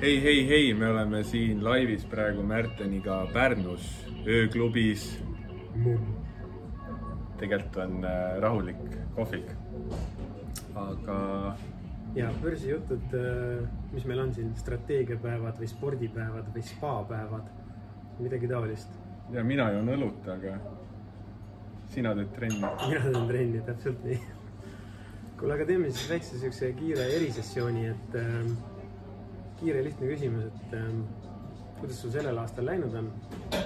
hei, hei, hei, me oleme siin laivis praegu Märteniga Pärnus ööklubis. tegelikult on äh, rahulik kohvik. aga ja börsijutud, mis meil on siin, strateegiapäevad või spordipäevad või spapäevad, midagi taolist. ja mina joon õlut, aga sina teed trenni. mina teen trenni, täpselt nii. kuule, aga teeme siis väikse siukse kiire erisessiooni, et äh, kiire lihtne küsimus, et äh, kuidas sul sellel aastal läinud on?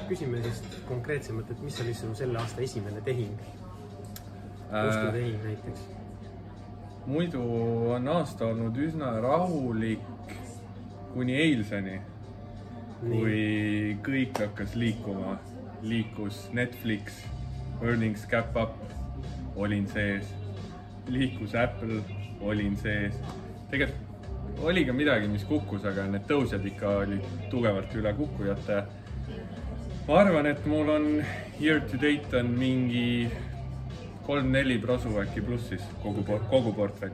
küsime siis konkreetsemalt, et mis oli sinu selle aasta esimene tehing äh,? ostutehing näiteks muidu on aasta olnud üsna rahulik kuni eilseni, kui kõik hakkas liikuma. liikus Netflix, Earnings Cap Up, olin sees. liikus Apple, olin sees. tegelikult oli ka midagi, mis kukkus, aga need tõusjad ikka olid tugevalt üle kukkujate. ma arvan, et mul on year to date on mingi kolm-neli prosu äkki plussis kogu, kogu portfell.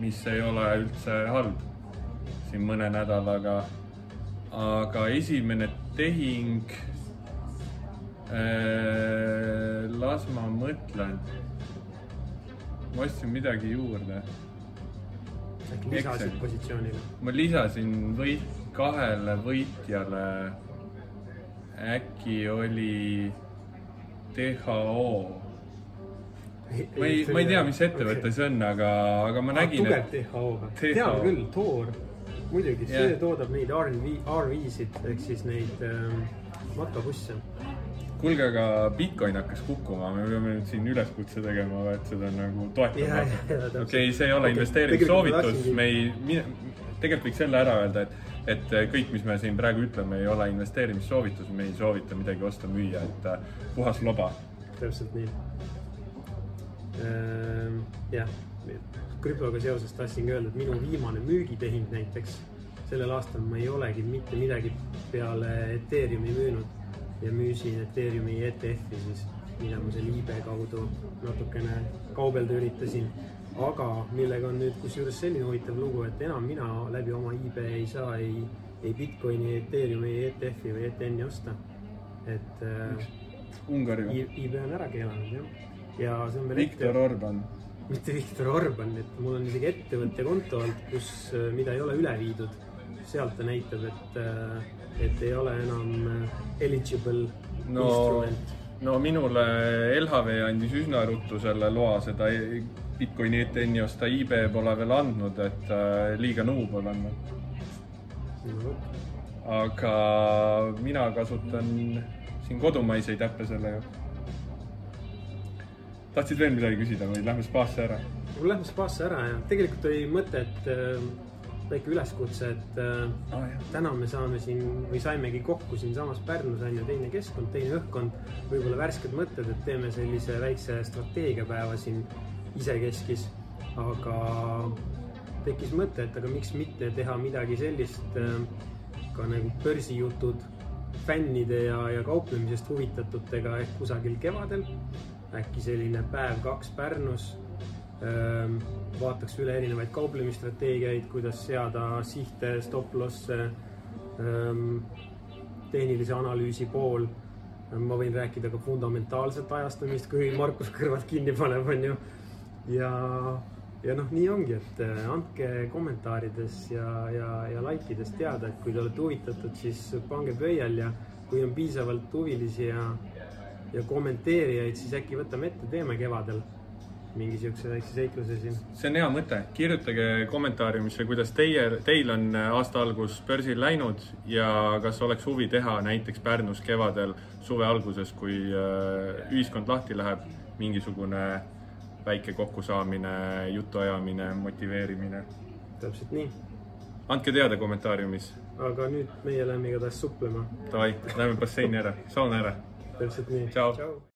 mis ei ole üldse halb siin mõne nädalaga. aga esimene tehing äh,. las ma mõtlen. ma ostsin midagi juurde. Äkki lisasid positsioonile? ma lisasin võit kahele võitjale. äkki oli DHO ma ei, ma ei tea, mis ettevõte okay. see on, aga, aga ma nägin. tugev DHO-ga, tean küll, Toor, muidugi yeah., see toodab neid RV, RV-sid ehk siis neid ähm, matkabusse. Kuulge, aga Bitcoin hakkas kukkuma, me peame nüüd siin üleskutse tegema, et seda nagu toetama. okei okay,, see ei ole okay. investeerimissoovitus, me ei, tegelikult võiks selle ära öelda, et et kõik, mis me siin praegu ütleme, ei ole investeerimissoovitus, me ei soovita midagi osta-müüa, et äh, puhas loba. täpselt nii. Ehm, jah, krüptoga seoses tahtsingi öelda, et minu viimane müügitehing näiteks sellel aastal ma ei olegi mitte midagi peale Ethereumi müünud ja müüsin Ethereumi ETF-i siis, mida ma seal eBay kaudu natukene kaubelda üritasin. aga millega on nüüd kusjuures selline huvitav lugu, et enam mina läbi oma eBay ei saa ei, ei Bitcoini, Ethereumi, ETF-i või ETN-i osta. et äh, Ungari või? eBay on ära keelanud jah ja see on veel Viktor ette... Orban. Mitte Viktor Orban, et mul on isegi ettevõtte konto olnud, kus, äh, mida ei ole üle viidud. sealt ta näitab, et, äh, et ei ole enam äh, eligible no, instrument. no minule LHV andis üsna ruttu selle loa seda Bitcoini ETN-i osta, eBay pole veel andnud, et liiga nuub olen no.. aga mina kasutan siin kodumaiseid äppe selle ju tahtsid veel midagi küsida või lähme spaasse ära? Lähme spaasse ära ja tegelikult oli mõte, et äh, väike üleskutse, et äh, oh, täna me saame siin või saimegi kokku siinsamas Pärnus on ju teine keskkond, teine õhkkond, võib-olla värsked mõtted, et teeme sellise väikse strateegiapäeva siin isekeskis. aga tekkis mõte, et aga miks mitte teha midagi sellist äh, ka nagu börsijutud fännide ja, ja kauplemisest huvitatutega ehk kusagil kevadel äkki selline päev-kaks Pärnus. vaataks üle erinevaid kauplemisstrateegiaid, kuidas seada sihte, stop-loss'e, tehnilise analüüsi pool. ma võin rääkida ka fundamentaalset ajastamist, kui Markus kõrvad kinni paneb, onju. ja, ja noh, nii ongi, et äh, andke kommentaarides ja, ja, ja like ides teada, et kui te olete huvitatud, siis pange pöial ja kui on piisavalt huvilisi ja ja kommenteerijaid, siis äkki võtame ette, teeme kevadel mingi siukse väikse seikluse siin. see on hea mõte, kirjutage kommentaariumisse, kuidas teie, teil on aasta algus börsil läinud ja kas oleks huvi teha näiteks Pärnus kevadel suve alguses, kui äh, ühiskond lahti läheb, mingisugune väike kokkusaamine, jutuajamine, motiveerimine. täpselt nii. andke teada kommentaariumis. aga nüüd meie läheme igatahes suplema. Davai, lähme basseini ära, sauna ära täpselt nii. tšau, tšau..